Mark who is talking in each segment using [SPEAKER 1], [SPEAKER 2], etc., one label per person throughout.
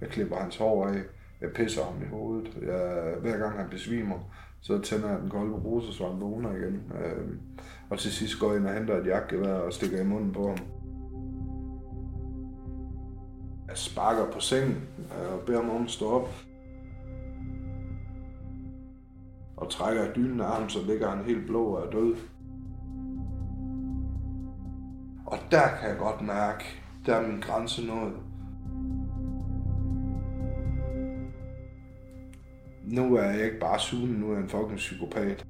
[SPEAKER 1] Jeg klipper hans hår af. Jeg pisser ham i hovedet. Jeg, hver gang han besvimer, så tænder jeg den kolde rose, så han vågner igen. Øh, og til sidst går jeg ind og henter et jakkevær og stikker i munden på ham. Jeg sparker på sengen øh, og beder ham om at stå op. Og trækker dynen af ham, så ligger han helt blå og er død. Og der kan jeg godt mærke, der er min grænse nået. Nu er jeg ikke bare sugen, nu er jeg en fucking psykopat.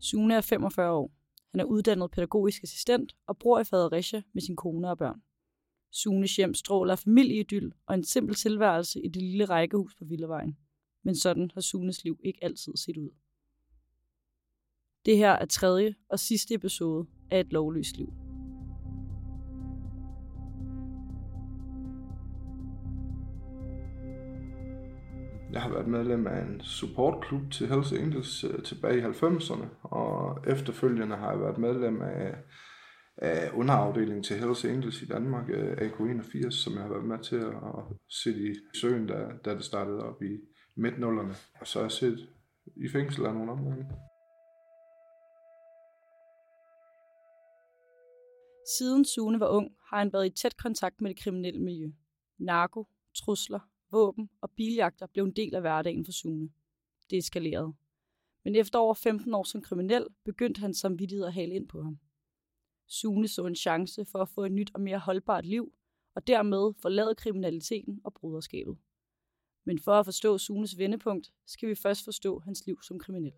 [SPEAKER 2] Sune er 45 år. Han er uddannet pædagogisk assistent og bor i Fredericia med sin kone og børn. Sunes hjem stråler familieidyl og en simpel tilværelse i det lille rækkehus på Villavejen. Men sådan har Sunes liv ikke altid set ud. Det her er tredje og sidste episode af Et lovløst liv.
[SPEAKER 1] Jeg har været medlem af en supportklub til Hells Angels øh, tilbage i 90'erne, og efterfølgende har jeg været medlem af, af underafdelingen til Hells Angels i Danmark, øh, AK81, som jeg har været med til at sætte i søen, da, da det startede op i midt-nullerne. Og så har jeg set i fængsel af nogle omgange.
[SPEAKER 2] Siden Sune var ung, har han været i tæt kontakt med det kriminelle miljø. Narko, trusler, våben og biljagter blev en del af hverdagen for Sune. Det eskalerede. Men efter over 15 år som kriminel, begyndte han samvittighed at hale ind på ham. Sune så en chance for at få et nyt og mere holdbart liv, og dermed forlade kriminaliteten og bruderskabet. Men for at forstå Sunes vendepunkt, skal vi først forstå hans liv som kriminel.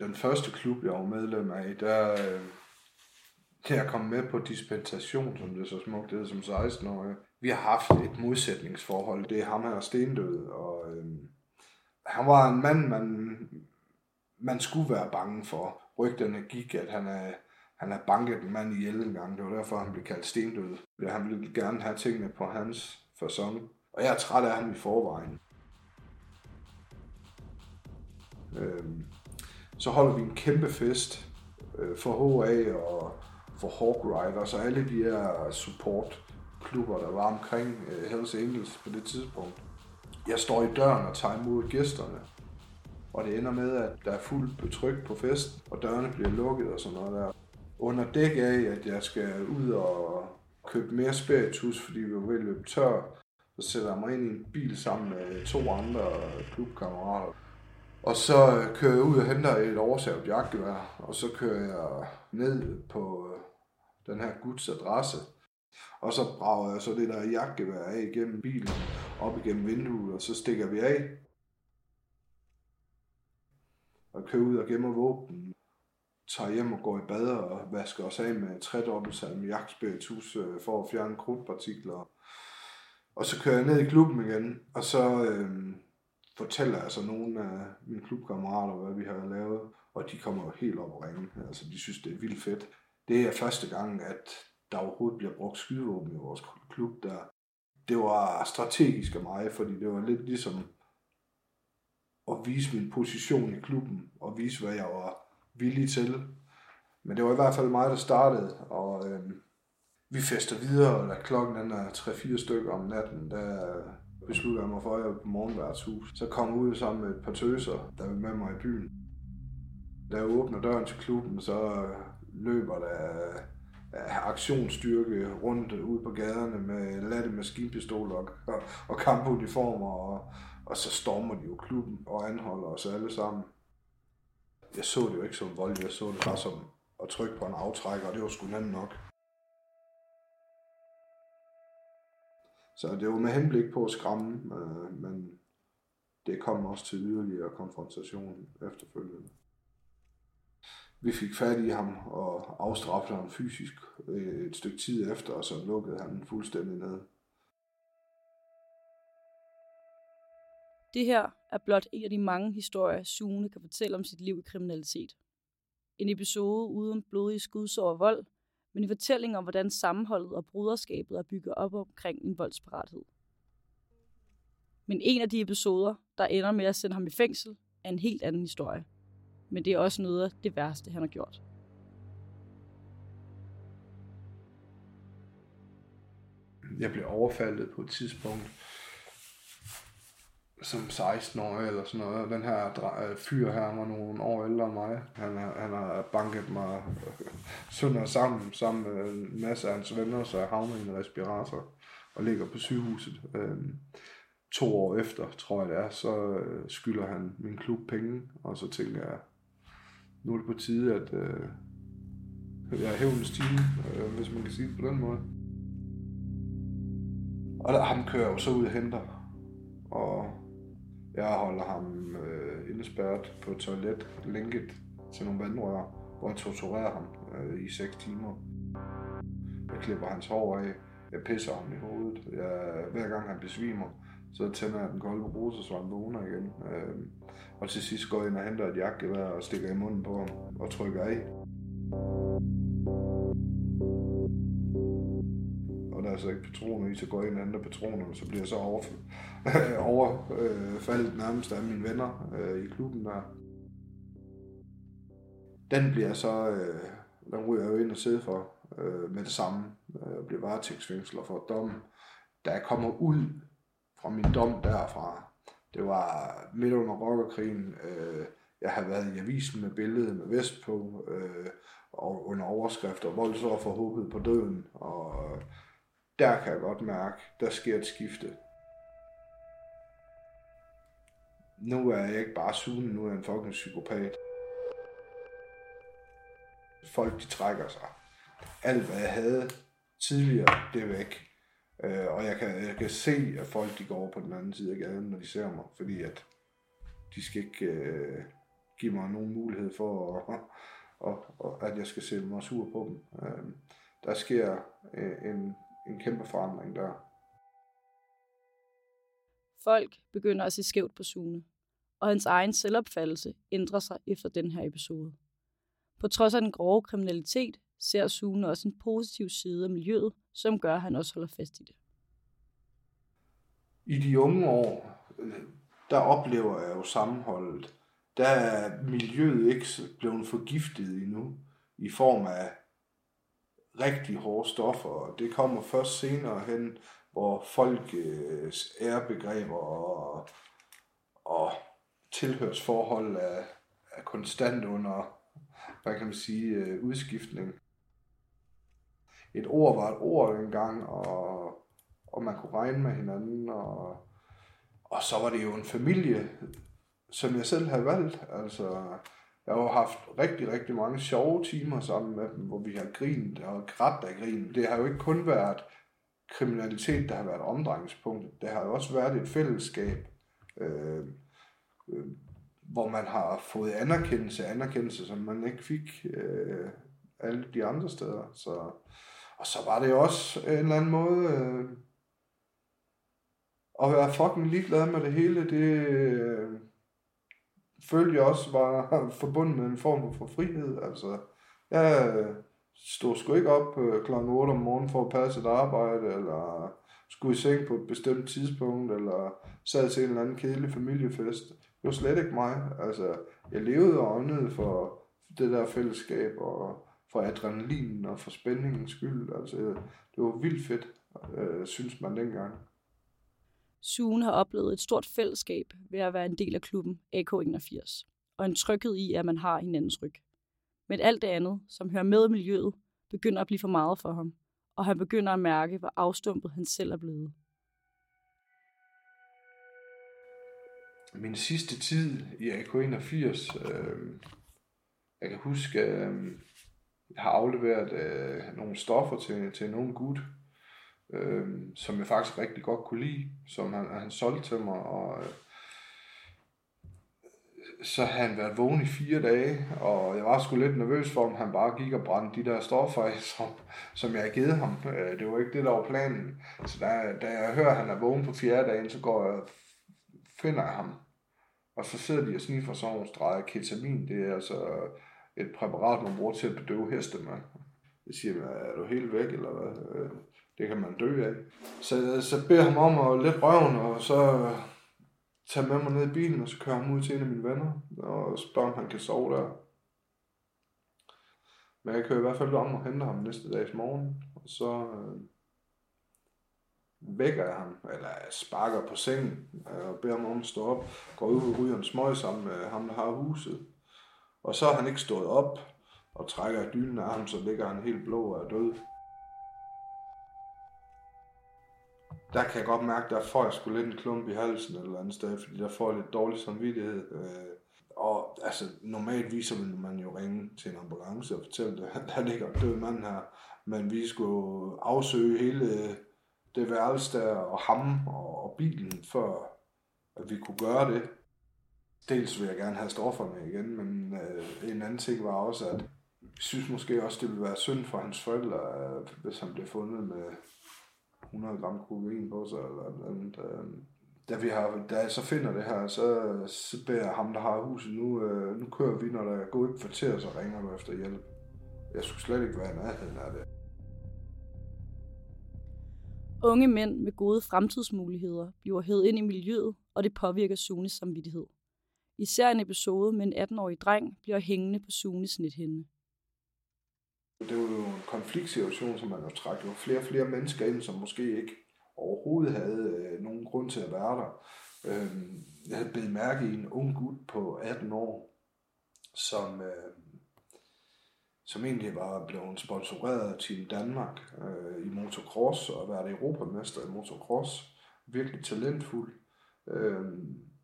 [SPEAKER 1] Den første klub, jeg var medlem af, der, øh, jeg kom med på dispensation, som det så smukt hedder som 16-årig. Vi har haft et modsætningsforhold. Det er ham her stendød, og øhm, han var en mand, man, man skulle være bange for. Rygterne gik, at han er, han har banket en mand ihjel en gang. Det var derfor, han blev kaldt stendød. Han ville gerne have tingene på hans fasong. Og jeg er træt af ham i forvejen. Øhm, så holder vi en kæmpe fest øh, for HA og for Hawk Riders og alle de her supportklubber, der var omkring uh, Hells Angels på det tidspunkt. Jeg står i døren og tager imod gæsterne, og det ender med, at der er fuldt betryk på festen, og dørene bliver lukket og sådan noget der. Under dæk af, at jeg skal ud og købe mere spiritus, fordi vi var ved at løbe tør, så sætter jeg mig ind i en bil sammen med to andre klubkammerater. Og så øh, kører jeg ud og henter et oversavet jagtgevær, og så kører jeg ned på øh, den her Guds adresse. Og så brager jeg så det der jagtgevær af igennem bilen, op igennem vinduet, og så stikker vi af. Og kører ud og gemmer våben, tager hjem og går i bad og vasker os af med tredobbelt salmiakspiritus øh, for at fjerne krudtpartikler. Og så kører jeg ned i klubben igen, og så øh, fortæller jeg så nogle af mine klubkammerater, hvad vi har lavet. Og de kommer jo helt op og ringe. Altså, de synes, det er vildt fedt det er første gang, at der overhovedet bliver brugt skydevåben i vores klub. Der. Det var strategisk af mig, fordi det var lidt ligesom at vise min position i klubben, og vise, hvad jeg var villig til. Men det var i hvert fald mig, der startede, og øh, vi fester videre, og da klokken den er 3-4 stykker om natten, der beslutter jeg mig for, at jeg er på morgenværtshus. Så kom jeg ud sammen med et par tøser, der var med mig i byen. Da jeg åbner døren til klubben, så løber der øh, aktionsstyrke rundt ude på gaderne med latte maskinpistoler og, og, og kampuniformer, og, og så stormer de jo klubben og anholder os alle sammen. Jeg så det jo ikke som vold, jeg så det bare som at trykke på en aftrækker, og det var sgu nemt nok. Så det var med henblik på at skræmme, øh, men det kom også til yderligere konfrontation efterfølgende. Vi fik fat i ham og afstraffede ham fysisk øh, et stykke tid efter, og så lukkede han fuldstændig ned.
[SPEAKER 2] Det her er blot en af de mange historier, Sune kan fortælle om sit liv i kriminalitet. En episode uden blodige skudsår og vold, men en fortælling om, hvordan sammenholdet og bruderskabet er bygget op omkring en voldsparathed. Men en af de episoder, der ender med at sende ham i fængsel, er en helt anden historie men det er også noget af det værste, han har gjort.
[SPEAKER 1] Jeg blev overfaldet på et tidspunkt som 16-årig eller sådan noget. Den her øh, fyr her var nogle år ældre end mig. Han, har, han har banket mig øh, sønder sammen, sammen med en masse af hans venner, så jeg havner i en respirator og ligger på sygehuset. Øhm, to år efter, tror jeg det er, så øh, skylder han min klub penge, og så tænker jeg, nu er det på tide, at øh, jeg er hævnens time, øh, hvis man kan sige det på den måde. Og der, ham kører jo så ud og henter, og jeg holder ham øh, indespærret på et toilet, lænket til nogle vandrør, hvor jeg torturerer ham øh, i 6 timer. Jeg klipper hans hår af, jeg pisser ham i hovedet. Jeg, hver gang han besvimer, så tænder jeg den kolde bruser, så han vågner igen. Øh, og til sidst går jeg ind og henter et jakkevær og stikker i munden på ham og trykker af. Og der er så ikke patroner i, så går jeg ind og henter patronerne, så bliver jeg så over, overfaldet øh, nærmest af mine venner øh, i klubben der. Den bliver så, øh, den ryger jeg jo ind og sidde for øh, med det samme. Øh, jeg bliver varetægtsfængsler for dommen. Da jeg kommer ud fra min dom derfra, det var midt under rockerkrigen, øh, jeg har været i avisen med billedet med vest på, øh, og under overskrifter, voldsoffer håbet på døden, og øh, der kan jeg godt mærke, der sker et skifte. Nu er jeg ikke bare sugen, nu er jeg en fucking psykopat. Folk, de trækker sig. Alt, hvad jeg havde tidligere, det er væk. Øh, og jeg kan, jeg kan se, at folk de går over på den anden side af gaden, når de ser mig, fordi at de skal ikke øh, give mig nogen mulighed for, at, og, og, at jeg skal se mig sur på dem. Øh, der sker øh, en, en kæmpe forandring der.
[SPEAKER 2] Folk begynder at se skævt på Sune, og hans egen selvopfattelse ændrer sig efter den her episode. På trods af den grove kriminalitet, ser Sune også en positiv side af miljøet, som gør, at han også holder fast i det.
[SPEAKER 1] I de unge år, der oplever jeg jo sammenholdet. Der er miljøet ikke blevet forgiftet endnu i form af rigtig hårde stoffer. Det kommer først senere hen, hvor folks øh, ærebegreber og, og tilhørsforhold er, er konstant under, hvad kan man sige, øh, udskiftning. Et ord var et ord engang, og, og man kunne regne med hinanden, og, og så var det jo en familie, som jeg selv havde valgt. Altså, jeg har haft rigtig, rigtig mange sjove timer sammen med dem, hvor vi har grinet og grædt af grin. Det har jo ikke kun været kriminalitet, der har været omdrejningspunktet. Det har jo også været et fællesskab, øh, øh, hvor man har fået anerkendelse, anerkendelse, som man ikke fik øh, alle de andre steder. Så, og så var det også en eller anden måde øh, at være fucking ligeglad med det hele. Det øh, følte jeg også var forbundet med en form for frihed. Altså, jeg øh, stod sgu ikke op øh, kl. 8 om morgenen for at passe et arbejde, eller skulle i seng på et bestemt tidspunkt, eller sad til en eller anden kedelig familiefest. Det var slet ikke mig. Altså, jeg levede og åndede for det der fællesskab, og for adrenalinen og for spændingens skyld. Altså, det var vildt fedt, øh, synes man dengang.
[SPEAKER 2] Suen har oplevet et stort fællesskab ved at være en del af klubben AK81, og en tryghed i, at man har hinandens ryg. Men alt det andet, som hører med miljøet, begynder at blive for meget for ham, og han begynder at mærke, hvor afstumpet han selv er blevet.
[SPEAKER 1] Min sidste tid i AK81, øh, jeg kan huske, øh, jeg har afleveret øh, nogle stoffer til, til nogen gut, øh, som jeg faktisk rigtig godt kunne lide, som han, han solgte til mig, og øh, så havde han været vågen i fire dage, og jeg var sgu lidt nervøs for, om han bare gik og brændte de der stoffer af, som, som jeg havde givet ham. Øh, det var ikke det, der var planen. Så da, da jeg hører, at han er vågen på fjerde dagen, så går jeg finder ham. Og så sidder de og sniffer sådan nogle streger ketamin. Det er altså et præparat, man bruger til at bedøve heste med. Jeg siger, er du helt væk, eller hvad? Øh, det kan man dø af. Så, så beder ham om at lette røven, og så tage med mig ned i bilen, og så kører ham ud til en af mine venner, og spørger, om han kan sove der. Men jeg kører i hvert fald om og henter ham næste dags morgen, og så øh, vækker jeg ham, eller sparker på sengen, øh, og beder ham om at stå op, går ud og ryger en smøg sammen med ham, der har huset. Og så har han ikke stået op, og trækker dynen af ham, så ligger han helt blå og er død. der kan jeg godt mærke, der får jeg sgu lidt en klump i halsen eller andet sted, fordi der får jeg lidt dårlig samvittighed. Øh, og altså, normalt viser man jo ringe til en ambulance og fortælle, at der ligger en død mand her. Men vi skulle afsøge hele det værelse der, og ham og, og bilen, for at vi kunne gøre det. Dels vil jeg gerne have stofferne igen, men øh, en anden ting var også, at jeg synes måske også, det ville være synd for hans forældre, øh, hvis han blev fundet med 100 gram kokain på sig, eller andet. Øh, da, vi har, da jeg så finder det her, så, så beder jeg ham, der har huset, nu, øh, nu kører vi, når der er gået et kvarter, så ringer du efter hjælp. Jeg skulle slet ikke være i nærheden af det.
[SPEAKER 2] Unge mænd med gode fremtidsmuligheder bliver hævet ind i miljøet, og det påvirker Sunes samvittighed. Især en episode med en 18-årig dreng bliver hængende på Sunes nethinde.
[SPEAKER 1] Det var jo en konfliktsituation, som man jo trak jo flere og flere mennesker ind, som måske ikke overhovedet havde øh, nogen grund til at være der. Øh, jeg havde blevet mærke i en ung gut på 18 år, som, øh, som egentlig var blevet sponsoreret af Team Danmark øh, i motocross og været europamester i motocross. Virkelig talentfuld. Øh,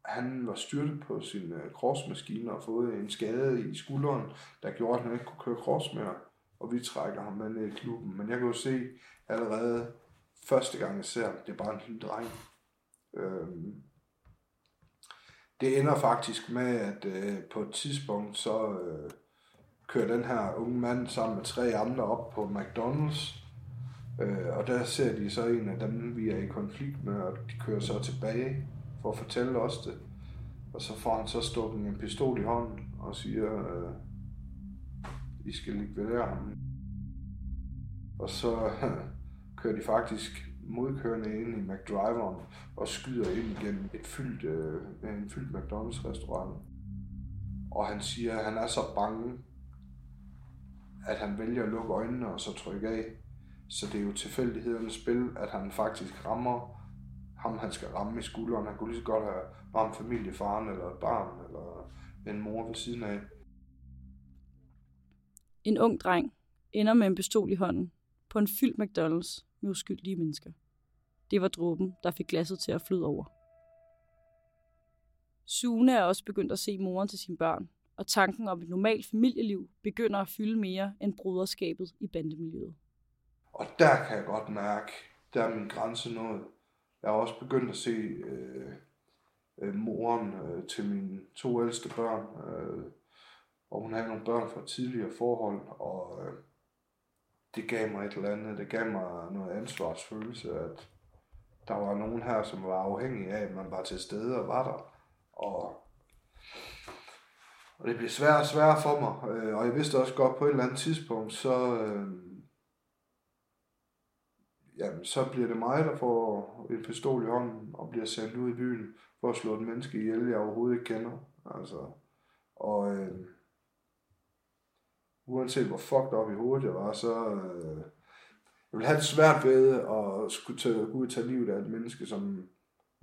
[SPEAKER 1] han var styrtet på sin øh, crossmaskine og fået en skade i skulderen, der gjorde, at han ikke kunne køre cross mere og vi trækker ham med ned i klubben. Men jeg kan jo se allerede første gang jeg ser ham, det er bare en lille dreng. Øh, det ender faktisk med, at øh, på et tidspunkt, så øh, kører den her unge mand sammen med tre andre op på McDonald's. Øh, og der ser de så en af dem, vi er i konflikt med, og de kører så tilbage for at fortælle os det. Og så får han så stukket en pistol i hånden og siger, øh, i skal likvidere ham. Og så kører de faktisk modkørende ind i McDriveren og skyder ind igennem et fyldt, øh, en fyldt McDonald's restaurant. Og han siger, at han er så bange, at han vælger at lukke øjnene og så trykke af. Så det er jo tilfældighedernes spil, at han faktisk rammer ham, han skal ramme i skulderen. Han kunne lige så godt have ramt familiefaren eller et barn eller en mor ved siden af.
[SPEAKER 2] En ung dreng ender med en pistol i hånden på en fyldt McDonald's med uskyldige mennesker. Det var dråben, der fik glasset til at flyde over. Sune er også begyndt at se moren til sine børn, og tanken om et normalt familieliv begynder at fylde mere end broderskabet i bandemiljøet.
[SPEAKER 1] Og der kan jeg godt mærke, der er min grænse nået. Jeg har også begyndt at se øh, øh, moren øh, til mine to ældste børn øh, og hun havde nogle børn fra tidligere forhold, og øh, det gav mig et eller andet, det gav mig noget ansvarsfølelse, at der var nogen her, som var afhængige af, at man var til stede og var der, og, og det blev sværere og sværere for mig, øh, og jeg vidste også godt på et eller andet tidspunkt, så, øh, jamen, så bliver det mig, der får en pistol i hånden og bliver sendt ud i byen for at slå et menneske ihjel, jeg overhovedet ikke kender. Altså, og øh, uanset hvor fucked op i hovedet jeg var, så øh, jeg ville have det svært ved at skulle tage, gå ud og tage livet af et menneske, som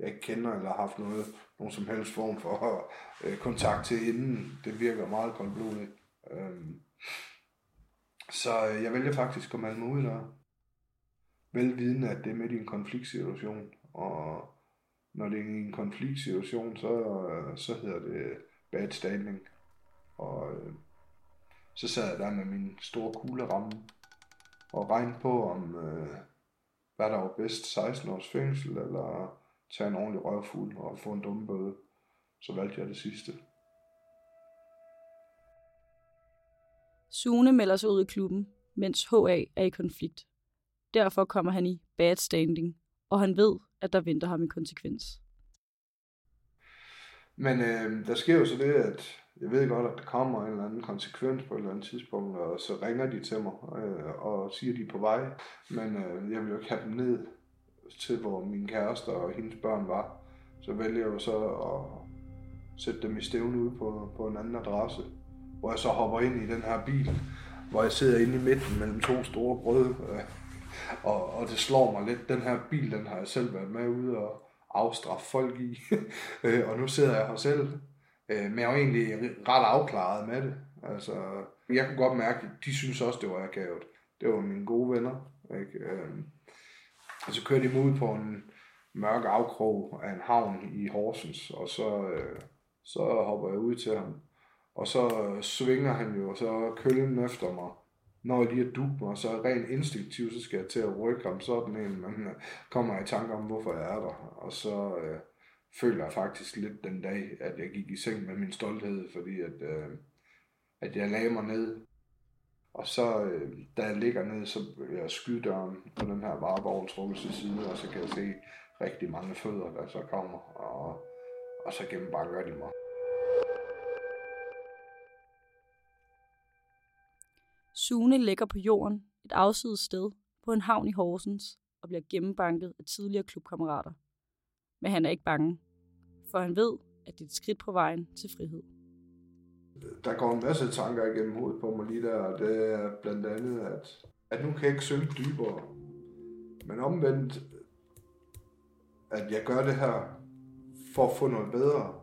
[SPEAKER 1] jeg ikke kender eller har haft noget, nogen som helst form for øh, kontakt til inden. Det virker meget koldblodigt. Øhm, så øh, jeg vælger faktisk at melde mig ud der. Velvidende, at det er midt i en konfliktsituation, og når det er en konfliktsituation, så, øh, så hedder det bad standing. Og øh, så sad jeg der med min store kugleramme og regnede på, om øh, hvad der var bedst, 16 års fængsel, eller tage en ordentlig røvfuld og få en dumme bøde. Så valgte jeg det sidste.
[SPEAKER 2] Sune melder sig ud i klubben, mens HA er i konflikt. Derfor kommer han i bad standing, og han ved, at der venter ham en konsekvens.
[SPEAKER 1] Men øh, der sker jo så det, at jeg ved godt, at der kommer en eller anden konsekvens på et eller andet tidspunkt, og så ringer de til mig øh, og siger, at de er på vej. Men øh, jeg vil jo ikke have dem ned til, hvor min kæreste og hendes børn var. så vælger jeg jo så at sætte dem i stævne ude på, på en anden adresse, hvor jeg så hopper ind i den her bil, hvor jeg sidder inde i midten mellem to store brød, øh, og, og det slår mig lidt. Den her bil, den har jeg selv været med ude og afstraffe folk i, øh, og nu sidder jeg her selv. Øh, men jeg var egentlig ret afklaret med det. Altså, jeg kunne godt mærke, at de synes også, det var akavet. Det var mine gode venner. Ikke? Øh, og så kørte de ud på en mørk afkrog af en havn i Horsens, og så, øh, så hopper jeg ud til ham. Og så øh, svinger han jo og så køllen efter mig. Når jeg lige er duk mig, så rent instinktivt, så skal jeg til at rykke ham sådan en, men øh, kommer i tanke om, hvorfor jeg er der. Og så øh, føler jeg faktisk lidt den dag, at jeg gik i seng med min stolthed, fordi at, øh, at jeg lagde mig ned. Og så, øh, da jeg ligger ned, så jeg skydedøren på den her varevogn trukket til side, og så kan jeg se rigtig mange fødder, der så kommer, og, og så gennembanker de mig.
[SPEAKER 2] Sune ligger på jorden et afsides sted på en havn i Horsens og bliver gennembanket af tidligere klubkammerater. Men han er ikke bange, for han ved, at det er et skridt på vejen til frihed.
[SPEAKER 1] Der går en masse tanker igennem hovedet på mig lige der, og det er blandt andet, at, at nu kan jeg ikke synke dybere. Men omvendt, at jeg gør det her for at få noget bedre.